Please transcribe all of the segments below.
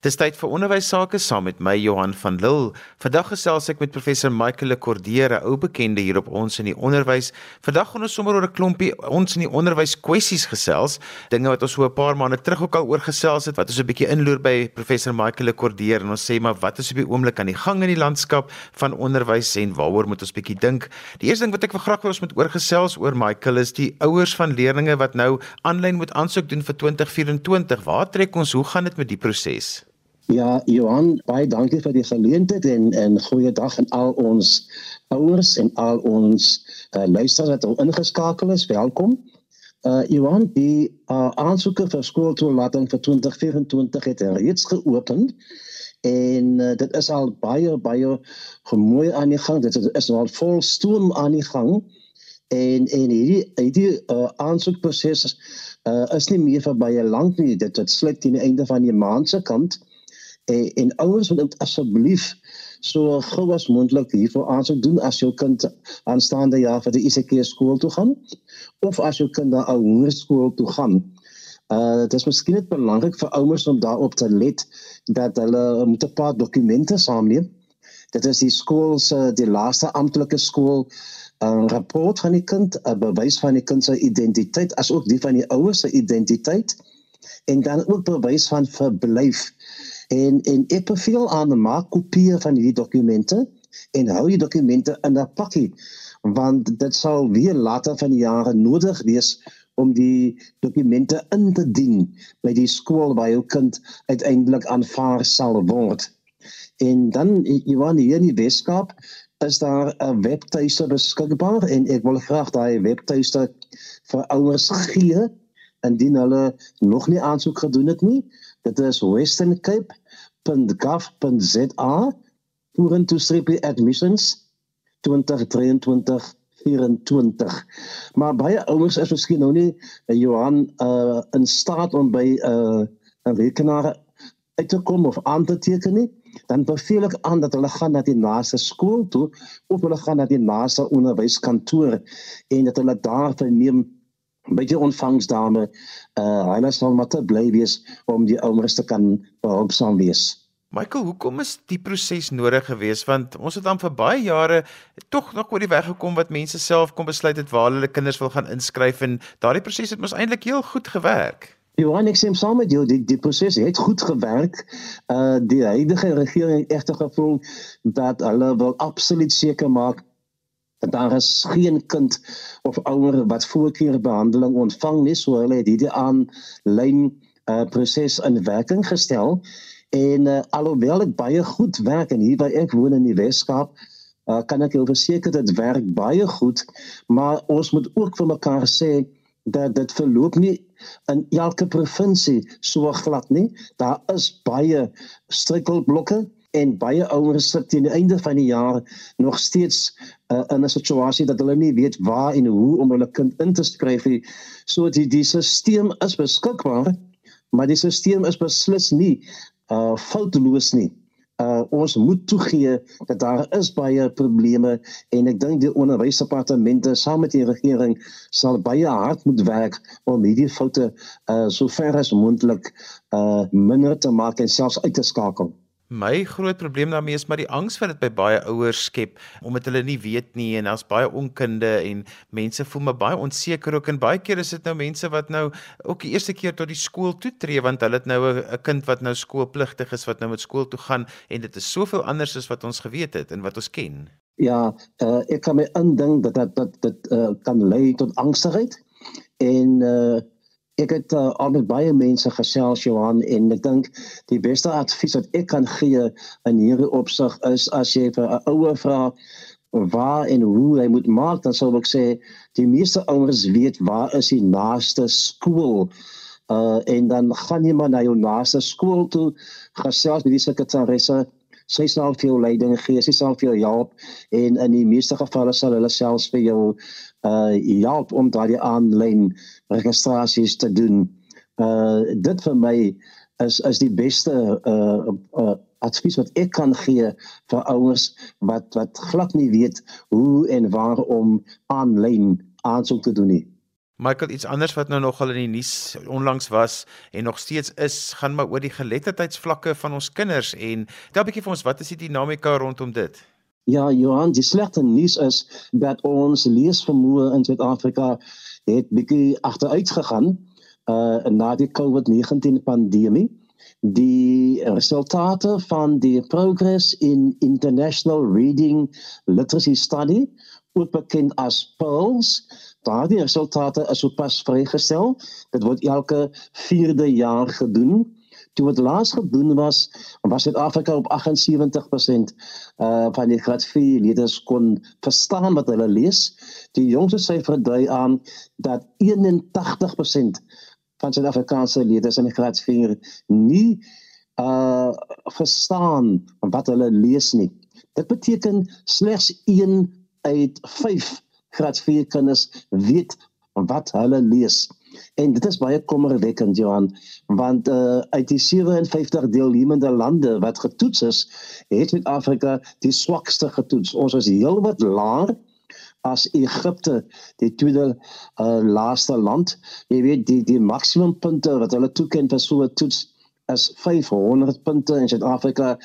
Dis tyd vir onderwys sake saam met my Johan van Lille. Vandag gesels ek met professor Michael Cordere, ou bekende hier op ons in die onderwys. Vandag gaan ons sommer oor 'n klompie ons in die onderwys kwessies gesels, dinge wat ons so 'n paar maande terug ook al oor gesels het, wat ons 'n bietjie inloer by professor Michael Cordere en ons sê maar wat is op die oomblik aan die gang in die landskap van onderwys en waaroor moet ons bietjie dink? Die eerste ding wat ek graag wil ons moet oor gesels oor Michael is die ouers van leerders wat nou aanlyn moet aansoek doen vir 2024. Waar trek ons? Hoe gaan dit met die proses? Ja, Johan, baie dankie vir die geleentheid en en goeiedag aan al ons ouers en al ons uh, luisteraars wat al ingeskakel is. Welkom. Uh Johan, die uh, aansoeke vir skooltoelating vir 2024 het reeds geopen en uh, dit is al baie baie mooi aan die gang. Dit is al vol stoom aan die gang en en hierdie hierdie uh, aansoekproses uh, is nie meer vir baie lank nie. Dit het sluit teen die einde van die maand se kant en, en ouers moet asseblief so gou as moontlik hiervoor aansoek doen as jou kind aanstaande jaar vir die ICK skool toe gaan of as jou kind na 'n hoërskool toe gaan. Uh dit is miskien net belangrik vir ouers om daarop te let dat hulle moet 'n paar dokumente saamneem. Dit is die skool se die laaste amptelike skool 'n rapport van die kind, 'n bewys van die kind se identiteit asook die van die ouers se identiteit en dan ook bewys van verblyf En en ek beveel aan maak kopieë van hierdie dokumente en hou die dokumente in 'n pakkie want dit sal weer later van die jare nodig wees om die dokumente in te dien by die skool waar jou kind uiteindelik aanvaar sal word. En dan Johan hier in die Weskaap is daar 'n webtuiste beskikbaar en ek wil graag daai webtuiste vir ouers gee indien hulle nog nie aansoek gedoen het nie. Dit is westerncape.gov.za vorentoe streepie admissions 2023 24. Maar baie ouers is miskien nou nie uh, Johan uh in staat om by 'n uh, rekenaar uit te kom of aan te teken nie. Dan beveel ek aan dat hulle gaan na die naaste skool toe of hulle gaan na die naaste onderwyskantoor en dat hulle daar verneem by die ontvangsdame uh hulle sal maar te bly wees om die ouers te kan behulpsaam wees. Michael, hoekom is die proses nodig geweest want ons het dan vir baie jare tog nog oor die weg gekom wat mense self kon besluit het waar hulle kinders wil gaan inskryf en daardie proses het mos eintlik heel goed gewerk. Johan, ek sê saam met jou die die proses het goed gewerk. Uh die huidige regering het egter gevoel dat hulle wil absoluut seker maak daar is geen kind of ouer wat voorkeurbehandeling ontvang nie so hulle het hierdie aanlyn uh, proses in werking gestel. En uh, alhoewel dit baie goed werk en hier by ek woon in die Weskaap uh, kan ek jou verseker dit werk baie goed maar ons moet ook vir mekaar sê dat dit verloop nie in elke provinsie so glad nie. Daar is baie struikelblokke en baie ouers sit teen die einde van die jaar nog steeds uh, in 'n situasie dat hulle nie weet waar en hoe om hulle kind in te skryf nie. So die die stelsel is beskikbaar, maar die stelsel is beslis nie uh foutloos nie. Uh ons moet toegee dat daar is baie probleme en ek dink die onderwysdepartemente saam met die regering sal baie hard moet werk om hierdie foute uh so ver as moontlik uh minder te maak en selfs uit te skakel. My groot probleem daarmee is maar die angs wat dit by baie ouers skep omdat hulle nie weet nie en daar's baie onkunde en mense voel maar baie onseker ook en baie keer is dit nou mense wat nou ook die eerste keer tot die skool toe tree want hulle het nou 'n kind wat nou skoolpligtig is wat nou met skool toe gaan en dit is soveel anders as wat ons geweet het en wat ons ken. Ja, uh, ek kan my indink dat dat dat dit uh, kan lei tot angstigheid en uh ek het uh, al met baie mense gesels Johan en ek dink die beste advies wat ek kan gee in hierdie opsig is as jy vir 'n ouer vra waar en hoe hy moet maak dan sou ek sê die meeste ouers weet waar is die naaste skool. Uh en dan gaan jy maar na jou naaste skool toe gesels met die sekretaresse sy sal vir jou leiding gee sy sal vir jou help en in die meeste gevalle sal hulle selfs vir jou uh help om daardie aanlyn registrasies te doen. Uh dit vir my is is die beste uh, uh advies wat ek kan gee vir ouers wat wat glad nie weet hoe en waar om aanlyn aansoek te doen nie. Michael iets anders wat nou nogal in die nuus onlangs was en nog steeds is, gaan maar oor die geletterdheidsvlakke van ons kinders en tel 'n bietjie vir ons wat is die dinamika rondom dit? Ja, Johan, die slegte nuus is dat ons leesvermoë in Suid-Afrika het bietjie agteruit gegaan uh na die COVID-19 pandemie. Die resultate van die Progress in International Reading Literacy Study, ook bekend as PIRLS, Daardie resultate is sopas vrygestel. Dit word elke 4de jaar gedoen. Toe wat laas gedoen was, was Suid-Afrika op 78% uh van die graad 4 leerders kon verstaan wat hulle lees. Die jongste syfer dui aan dat 81% van Suid-Afrikaanse leerders in graad 4 nie uh verstaan wat hulle lees nie. Dit beteken slegs 1 uit 5 graad 4 kinders weet wat hulle lees. En dit is baie kommerwekkend Johan, want uh, uit die 57 deelnemende lande wat getoets is, het Suid-Afrika die swakste getoets. Ons is heelwat laer as Egipte, die tweede uh, laaste land. Jy weet die die maksimum punte wat hulle toeken vir so 'n toets is 500 punte in Suid-Afrika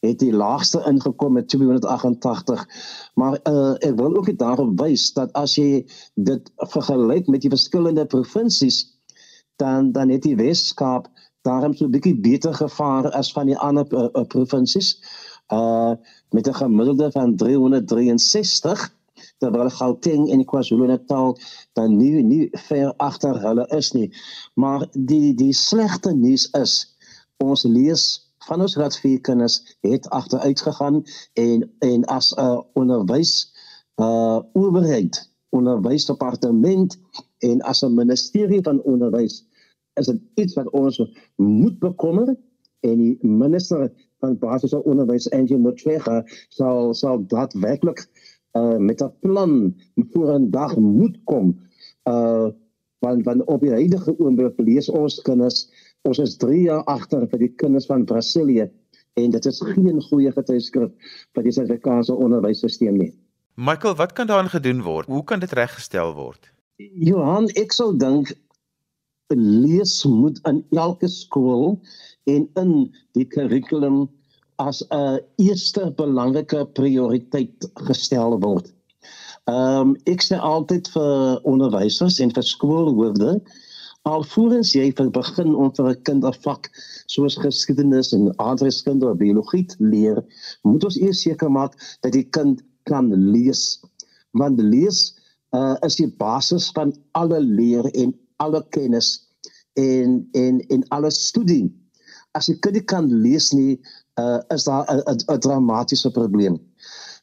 het die laagste ingekom met 288. Maar uh, ek wil ook daarop wys dat as jy dit vergelyk met die verskillende provinsies dan dan het die Wes-Kaap daarom so 'n bietjie beter gevaar as van die ander uh, uh, provinsies. Uh met 'n gemiddelde van 363 terwyl Gauteng en KwaZulu-Natal dan nie nie ver agter hulle is nie. Maar die die slegte nuus is ons lees van ons graad 4 kinders het agteruit gegaan en en as 'n uh, onderwys uh owerheid onderwysdepartement en as 'n ministerie van onderwys is dit iets wat ons moet bekommer en die minister van basiese onderwys Angie Motshega sal sal dat werklik uh met 'n plan voor 'n dag moet kom. Uh want van op die huidige oomblik lees ons kinders ons is 3 jaar agter vir die kinders van Brasilië en dit is geen goeie getuieskrif vir die Suid-Afrikaanse onderwysstelsel nie. Michael, wat kan daaraan gedoen word? Hoe kan dit reggestel word? Johan, ek sou dink lees moet in elke skool en in die kurrikulum as 'n eerste belangrike prioriteit gestel word. Ehm um, ek sê altyd vir onderwysers en vir skoolhoofde alvorens jy vir begin om vir 'n kind 'n vak soos geskiedenis en aardrykskunde of biologie leer, moet ons eers seker maak dat die kind kan lees. Want lees uh, is die basis van alle leer en alle kennis en en en alle studie. As jy kind kan lees nie, uh, is daar 'n dramatiese probleem.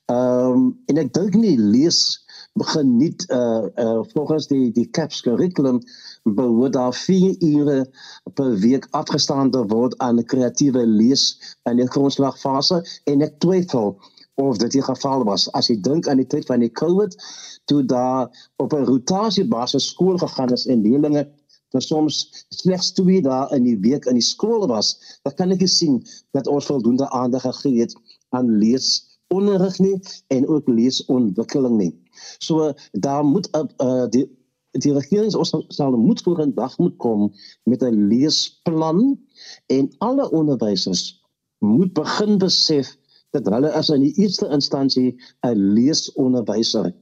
Ehm um, en ek dink nie lees geniet uh uh volgens die die CAPS curriculum behoort daar 4 ure per week afgestaan te word aan kreatiewe lees in die grondslagfase en ek twyfel of dit die geval was. As jy dink aan die tyd van die COVID toe daar op 'n rotasie basis skool gegaan is en leerlinge vir soms slegs 2 dae in die week in die skool was dan kan ek sien dat ons voldoende aandag gegee het aan lees onderrig nie en ook leesontwikkeling nie so daar moet uh, die die regering sal moet voor 'n dag moet kom met 'n leesplan en alle onderwysers moet begin besef dat hulle as in die eerste instansie 'n leesonderwyser.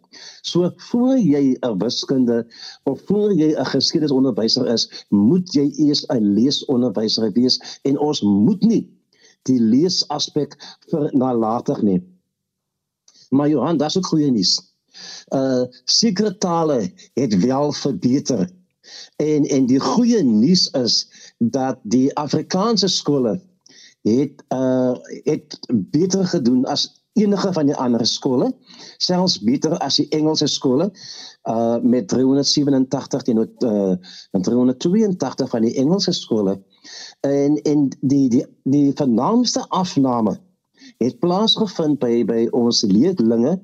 So voor jy 'n wiskunde of voor jy 'n geskiedenisonderwyser is, moet jy eers 'n leesonderwyser wees en ons moet nie die leesaspek vir nalatig nie. Maar Johan, dis ook goeie nuus uh sekere tale het wel verbeter. En en die goeie nuus is dat die Afrikaanse skole het uh het beter gedoen as enige van die ander skole, selfs beter as die Engelse skole uh met 387 teenoor uh 382 van die Engelse skole. En en die die die vernaamste afname het plaasgevind by by ons leerlinge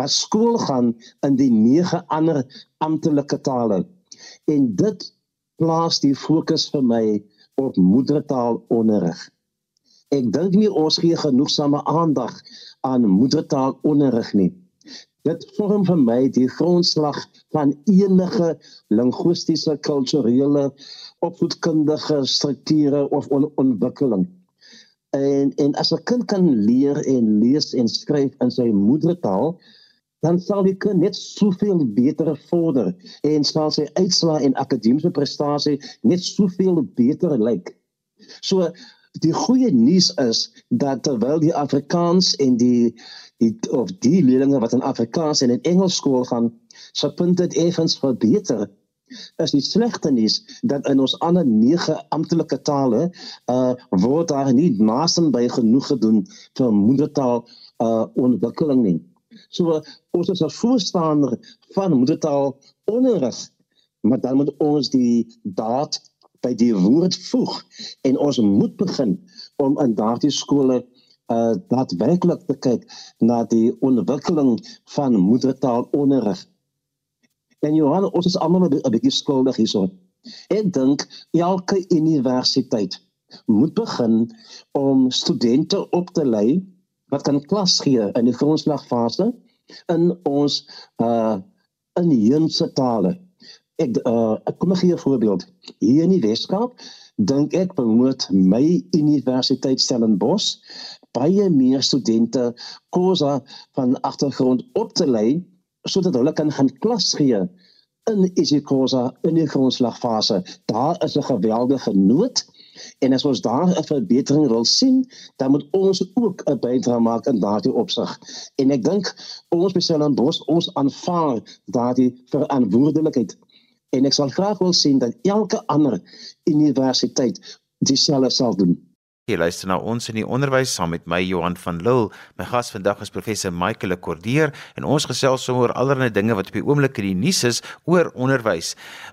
wat skool gaan in die nege ander amptelike tale. En dit plaas die fokus vir my op moedertaalonderrig. Ek dink nie ons gee genoegsame aandag aan moedertaalonderrig nie. Dit vorm vir my die grondslag van enige linguistiese, kulturele, opvoedkundige strukture of on ontwikkeling. En en as 'n kind kan leer en lees en skryf in sy moedertaal, dan sal die kind net soveel beter vorder en sal sy uitslae en akademiese prestasie net soveel beter lyk. So die goeie nuus is dat terwyl die Afrikaans en die die of die leerders wat in Afrikaans en in Engels skool gaan, se punte effens verbeter is die slegte nuus dat in ons ander nege amptelike tale uh word daar nie naasten by genoeg gedoen vir moedertaal uh ontwikkeling nie. So ons is 'n voorstander van moedertaal onderrig, maar dan moet ons die daad by die woord voeg en ons moet begin om in daardie skole uh daadwerklik te kyk na die ontwikkeling van moedertaal onderrig. En Johan, ons is almal 'n bietjie skuldig hierso. Ek dink elke universiteit moet begin om studente op te lei wat kan klas gee in die grondslagfase in ons uh inheemse tale. Ek uh ek kom gee 'n voorbeeld. Hier in die Weskaap dink ek behoort my universiteit Stellenbosch baie meer studente kosa van agtergrond op te lei sodat hulle kan gaan klas gee in isiKosa in die grondslagfase. Daar is 'n geweldige nood En as ons daar 'n verbetering wil sien, dan moet ons ook 'n bydrae maak in daardie opsig. En ek dink ons besel aan Bos ons aanvaar daardie verantwoordelikheid. En ek sal graag wil sien dat elke ander universiteit dieselfde sal doen. Jy luister na ons in die onderwys saam met my Johan van Lille. My gas vandag is professor Michael Cordier en ons gesels oor allerlei dinge wat op die oomblik in die nuus is oor onderwys.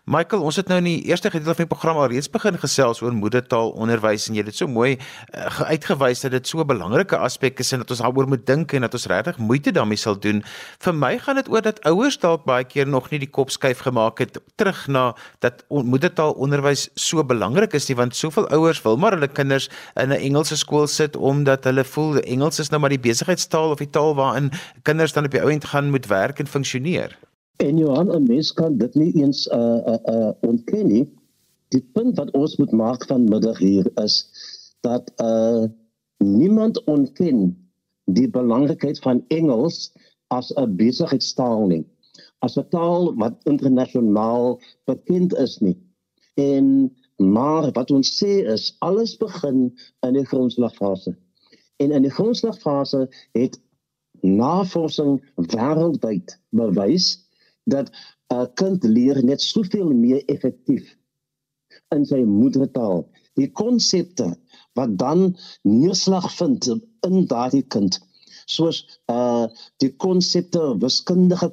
Michael, ons het nou in die eerste gedeelte van die program al reeds begin gesels oor moedertaalonderwys en jy het dit so mooi uh, uitgewys dat dit so 'n belangrike aspek is en dat ons daaroor moet dink en dat ons regtig moeite daarmee sal doen. Vir my gaan dit oor dat ouers dalk baie keer nog nie die kop skuif gemaak het terug na dat moedertaalonderwys so belangrik is nie want soveel ouers wil maar hulle kinders in 'n Engelse skool sit omdat hulle voel Engels is nou maar die besigheidstaal of die taal waarin kinders dan op die ouend gaan moet werk en funksioneer. En Johan, 'n mens kan dit nie eens uh uh, uh ontken nie. Die punt wat ons moet maak van middag hier is dat uh niemand ontken die belangrikheid van Engels as 'n besigheidstaal nie. As 'n taal wat internasionaal bekend is nie. En Maar wat ons sê is alles begin in die grondslagfase. En in die grondslagfase het navorsing wêreldwyd bewys dat 'n kind leer net soveel meer effektief in sy moedertaal. Die konsepte wat dan neerslag vind in daardie kind soos uh die konsepte wiskundige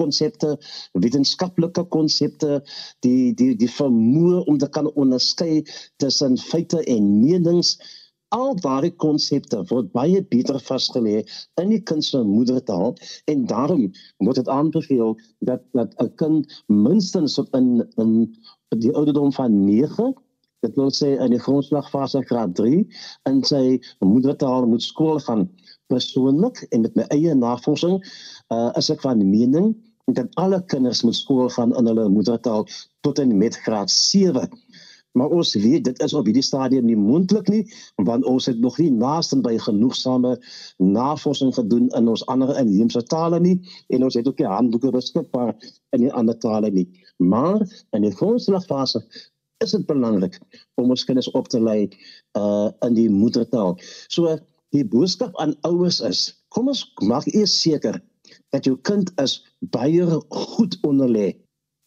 konsepte wetenskaplike konsepte die die die vermoë om te kan onderskei tussen feite en menings al daardie konsepte word baie beter vasgelê in die kind se moedertaal en daarom word dit aanbeveel dat dat 'n kind minstens op in in die ouderdom van 9 dit wil sê in die grondslagfase graad 3 in sy moedertaal moet skool gaan persoonlik en met my eie navorsing uh is ek van mening dat alle kinders moet skool gaan in hulle moedertaal tot en met graad 7. Maar ons weet dit is op hierdie stadium nie moontlik nie want ons het nog nie naaste by genoegsame navorsing gedoen in ons ander inheemse tale nie en ons het ook nie handboeke beskikbaar in die ander tale nie. Maar in die grondslagfase is dit belangrik om ons kinders op te lei uh in die moedertaal. So die boodskap aan ouers is: kom ons maak eers seker dat jou kind is baie goed onderlê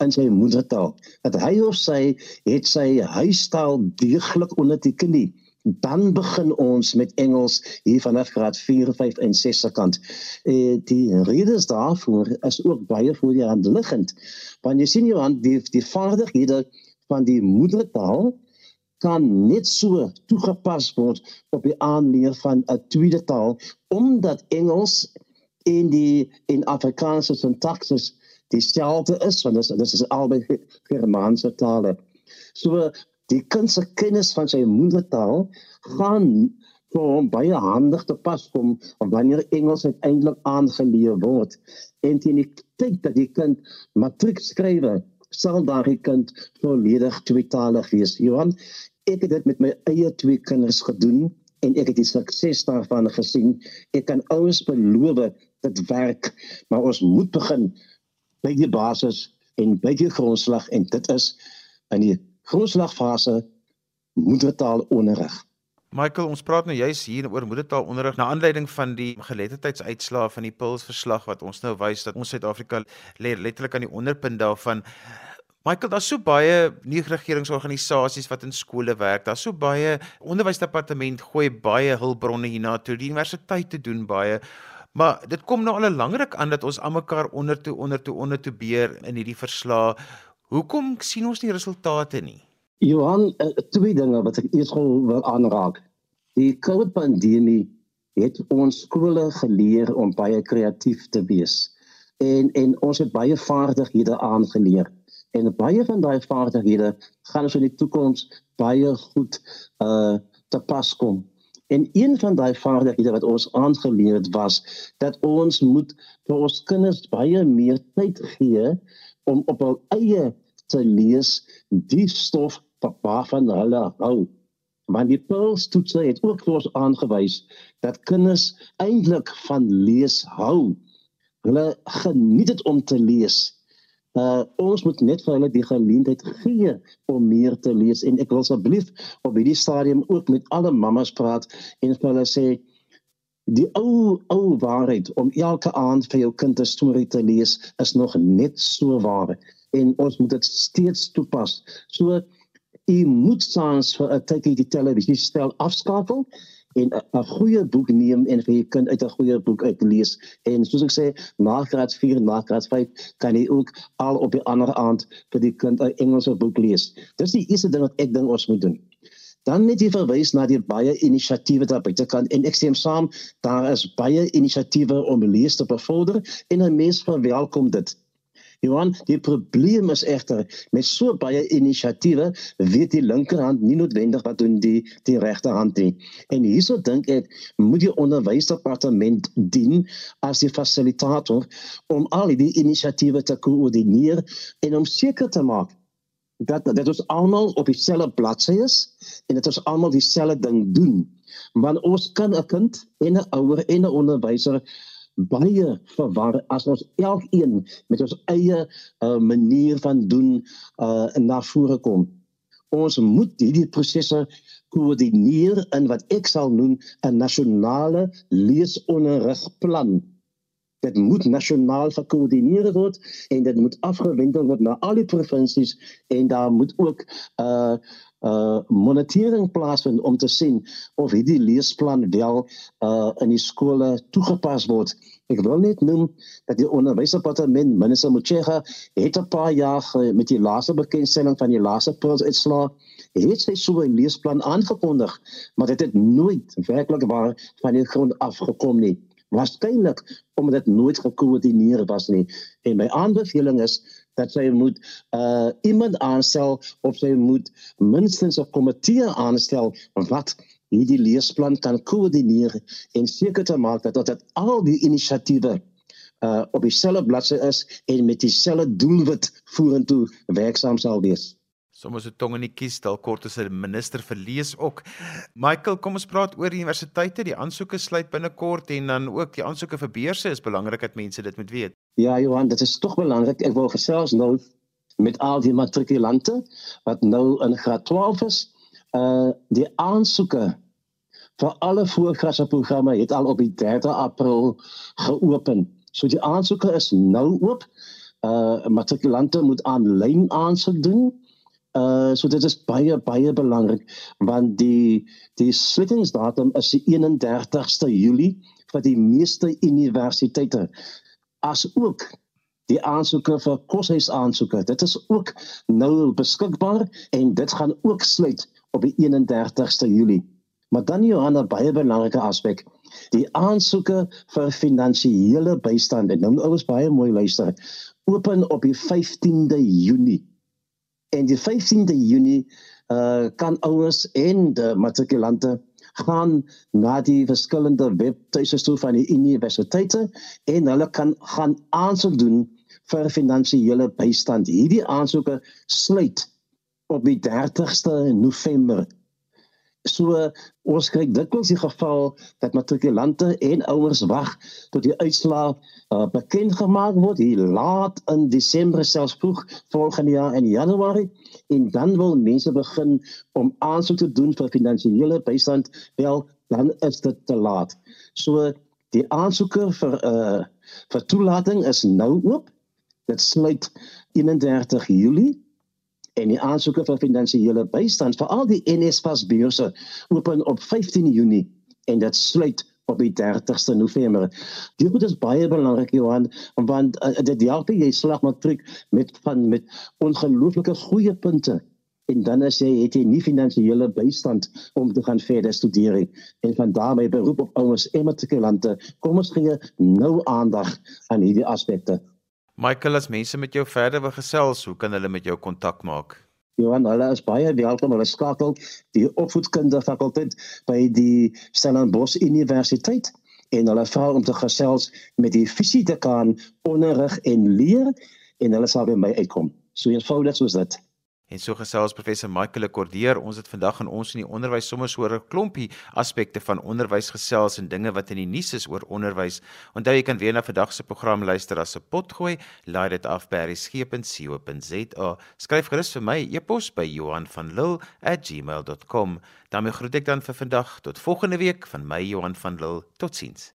in sy moedertaal. Dat hy of sy het sy huistaal deeglik onderteken nie. Dan begin ons met Engels hier vanaf graad 4, 5 en 6 se kant. Eh die redes daarvoor is ook baie voor die hand liggend. Want jy sien jy aan die die vaardighede van die moedertaal kan net so toegepas word op die aanleer van 'n tweede taal omdat Engels en die in Afrikaanse sintaksis dieselfde is want dit is, is albei Germaanse tale. So die kind se kennis van sy moedertaal gaan vir hom baie handig te pas kom wanneer Engels uiteindelik aangeleer word en teen die tyd dat die kind matriek skryf sal daardie kind volledig tweetalig wees Johan ek het dit met my eie twee kinders gedoen en ek het die sukses daarvan gesien ek kan ouers beloof dit werk maar ons moet begin by die basis en by die grondslag en dit is in die grondslagfase moedertaal onderrig Michael, ons praat nou juis hier oor moedertaal onderrig na aanleiding van die geletterdheidsuitslae van die Pils verslag wat ons nou wys dat ons Suid-Afrika lê letterlik aan die onderpunt daarvan. Michael, daar's so baie nie-regeringsorganisasies wat in skole werk. Daar's so baie onderwysdepartement gooi baie hulpbronne hiernatoe. Die universiteite doen baie. Maar dit kom nou al 'n langryk aan dat ons almekaar onder toe onder toe onder toe beer in hierdie verslae. Hoekom sien ons nie resultate nie? Johan, uh, twee dinge wat ek eers wil aanraak. Die COVID-pandemie het ons skole geleer om baie kreatief te wees. En en ons het baie vaardighede aangeleer. En baie van daai vaardighede gaan ons in die toekoms baie goed uh te pas kom. En een van daai vaardighede wat ons aangeleer het was dat ons moet vir ons kinders baie meer tyd gee om op hul eie te lees die stof waarvan hulle hou. Want die Pearls toets het ook ons aangewys dat kinders eintlik van lees hou. Hulle geniet dit om te lees. Uh ons moet net vir hulle die geleentheid gee om meer te lees en ek wil asseblief op hierdie stadium ook met alle mammas praat en vir hulle sê die ou ou waarheid om elke aand vir jou kind 'n storie te lees is nog net so waar en ons moet dit steeds toepas. So u moet saans vir 'n tydjie die televisie stel afskakel en 'n goeie boek neem en vir jou kind uit 'n goeie boek uit lees. En soos ek sê, na graad 4 en na graad 5 kan jy ook al op die ander aand vir die kind 'n Engelse boek lees. Dis die eerste ding wat ek dink ons moet doen. Dan net jy verwys na die baie inisiatiewe daar buitekant en ek stem saam, daar is baie inisiatiewe om lees te bevorder en 'n mens verwelkom dit. Johan, die probleem is egter met so baie inisiatiewe weet die linkerhand nie noodwendig wat doen die die regterhand nie. En hierso dink ek moet die onderwysdepartement dien as die fasilitator om al die inisiatiewe te koördineer en om seker te maak dat dat ons almal op dieselfde bladsy is en dat ons almal dieselfde ding doen. Want ons kan 'n kind en 'n ouer en 'n onderwyser baie verwar as ons elkeen met ons eie uh, manier van doen uh, na vore kom. Ons moet hierdie prosesse koördineer in wat ek sal noem 'n nasionale leesonderrigplan. Dit moet nasionaal gekoördineer word en dit moet afgewendel word na al die provinsies en daar moet ook 'n uh, uh monitering plaasvind om te sien of hierdie leesplan wel uh in die skole toegepas word. Ek wil net noem dat die onderwysdepartement minister Motshega het 'n paar jaar met die laaste bekendstelling van die laaste pulsuitslae het sy so 'n leesplan aangekondig, maar dit het nooit werklik waar van die grond af gekom nie. Waarskynlik omdat dit nooit gekoördineer was nie. En my aanbeveling is dat sy moet uh iemand aanstel of sy moet minstens 'n komitee aanstel wat hierdie leesplan kan koördineer en seker te maak dat dit al die inisiatiewe uh op dieselfde bladsy is en met dieselfde doelwit vorentoe werksaam sal wees. Sommige se tong in die kies dalk kort as 'n minister verlees ook. Michael, kom ons praat oor universiteite. Die aansoeke sluit binnekort en dan ook die aansoeke vir beurse is belangrik dat mense dit moet weet. Ja, Johan, dit is tog belangrik. Ek wil gesels nou met al die matrikulante wat nou in graad 12 is. Uh die aansoeke vir alle voorgraadse programme het al op die 3 April geopen. So die aansoeke is nou oop. Uh matrikulante moet aanlyn aansoek doen. Uh so dit is baie baie belangrik want die die sluitingsdatum is die 31ste Julie vir die meeste universiteite as ook die aansoeke vir koshuis aansoeke. Dit is ook nou beskikbaar en dit gaan ook sluit op die 31ste Julie. Maar dan Johanna baie belangrike aspek. Die aansoeke vir finansiële bystand nou ouers baie mooi luister. Open op die 15de Junie. En die 15de Junie uh kan ouers en die matrikulante gaan na die verskillende webtuise toe van die universiteite en hulle kan gaan aansoek doen vir finansiële bystand. Hierdie aansoeke sluit op die 30ste November. So ons kyk dikwels die geval dat matrikulante en ouers wag tot die uitslaa uh, bekend gemaak word hier laat in Desember selfs vroeg volgende jaar in Januarie en dan wil mense begin om aansoek te doen vir finansiële bystand wel dan is dit te laat. So die aansoeke vir uh vir toelating is nou oop. Dit sluit 31 Julie en die aansoeke vir finansiële bystand vir al die NSFAS beurse open op 15 Junie en dit sluit op die 30ste November. Dit is baie belangrik Johan want uh, dit help jy slag matriek met van met ongelooflike goeie punte en dan as jy het jy nie finansiële bystand om te gaan verder studeer en van daarmee beroep op ouers en matrikulante. Kom ons gee nou aandag aan hierdie aspekte Michael, as mense met jou verder wil gesels, hoe kan hulle met jou kontak maak? Johan, hulle is baie welkom. Hulle skakel die opvoedkundige fakulteit by die Stellenbosch Universiteit en hulle vra om te gesels met die fisiedekaan onderrig en leer en hulle sal by my uitkom. So eenvoudig soos dit. En so gesels professor Michael Kordeer, ons het vandag in ons in die onderwys sommer so 'n klompie aspekte van onderwys gesels en dinge wat in die nuus is oor onderwys. Onthou jy kan weer na vandag se program luister as 'n pot gooi. Laai dit af by resgep.co.za. Skryf gerus vir my e-pos by Johan van Lille@gmail.com. daarmee groet ek dan vir vandag tot volgende week van my Johan van Lille. Totsiens.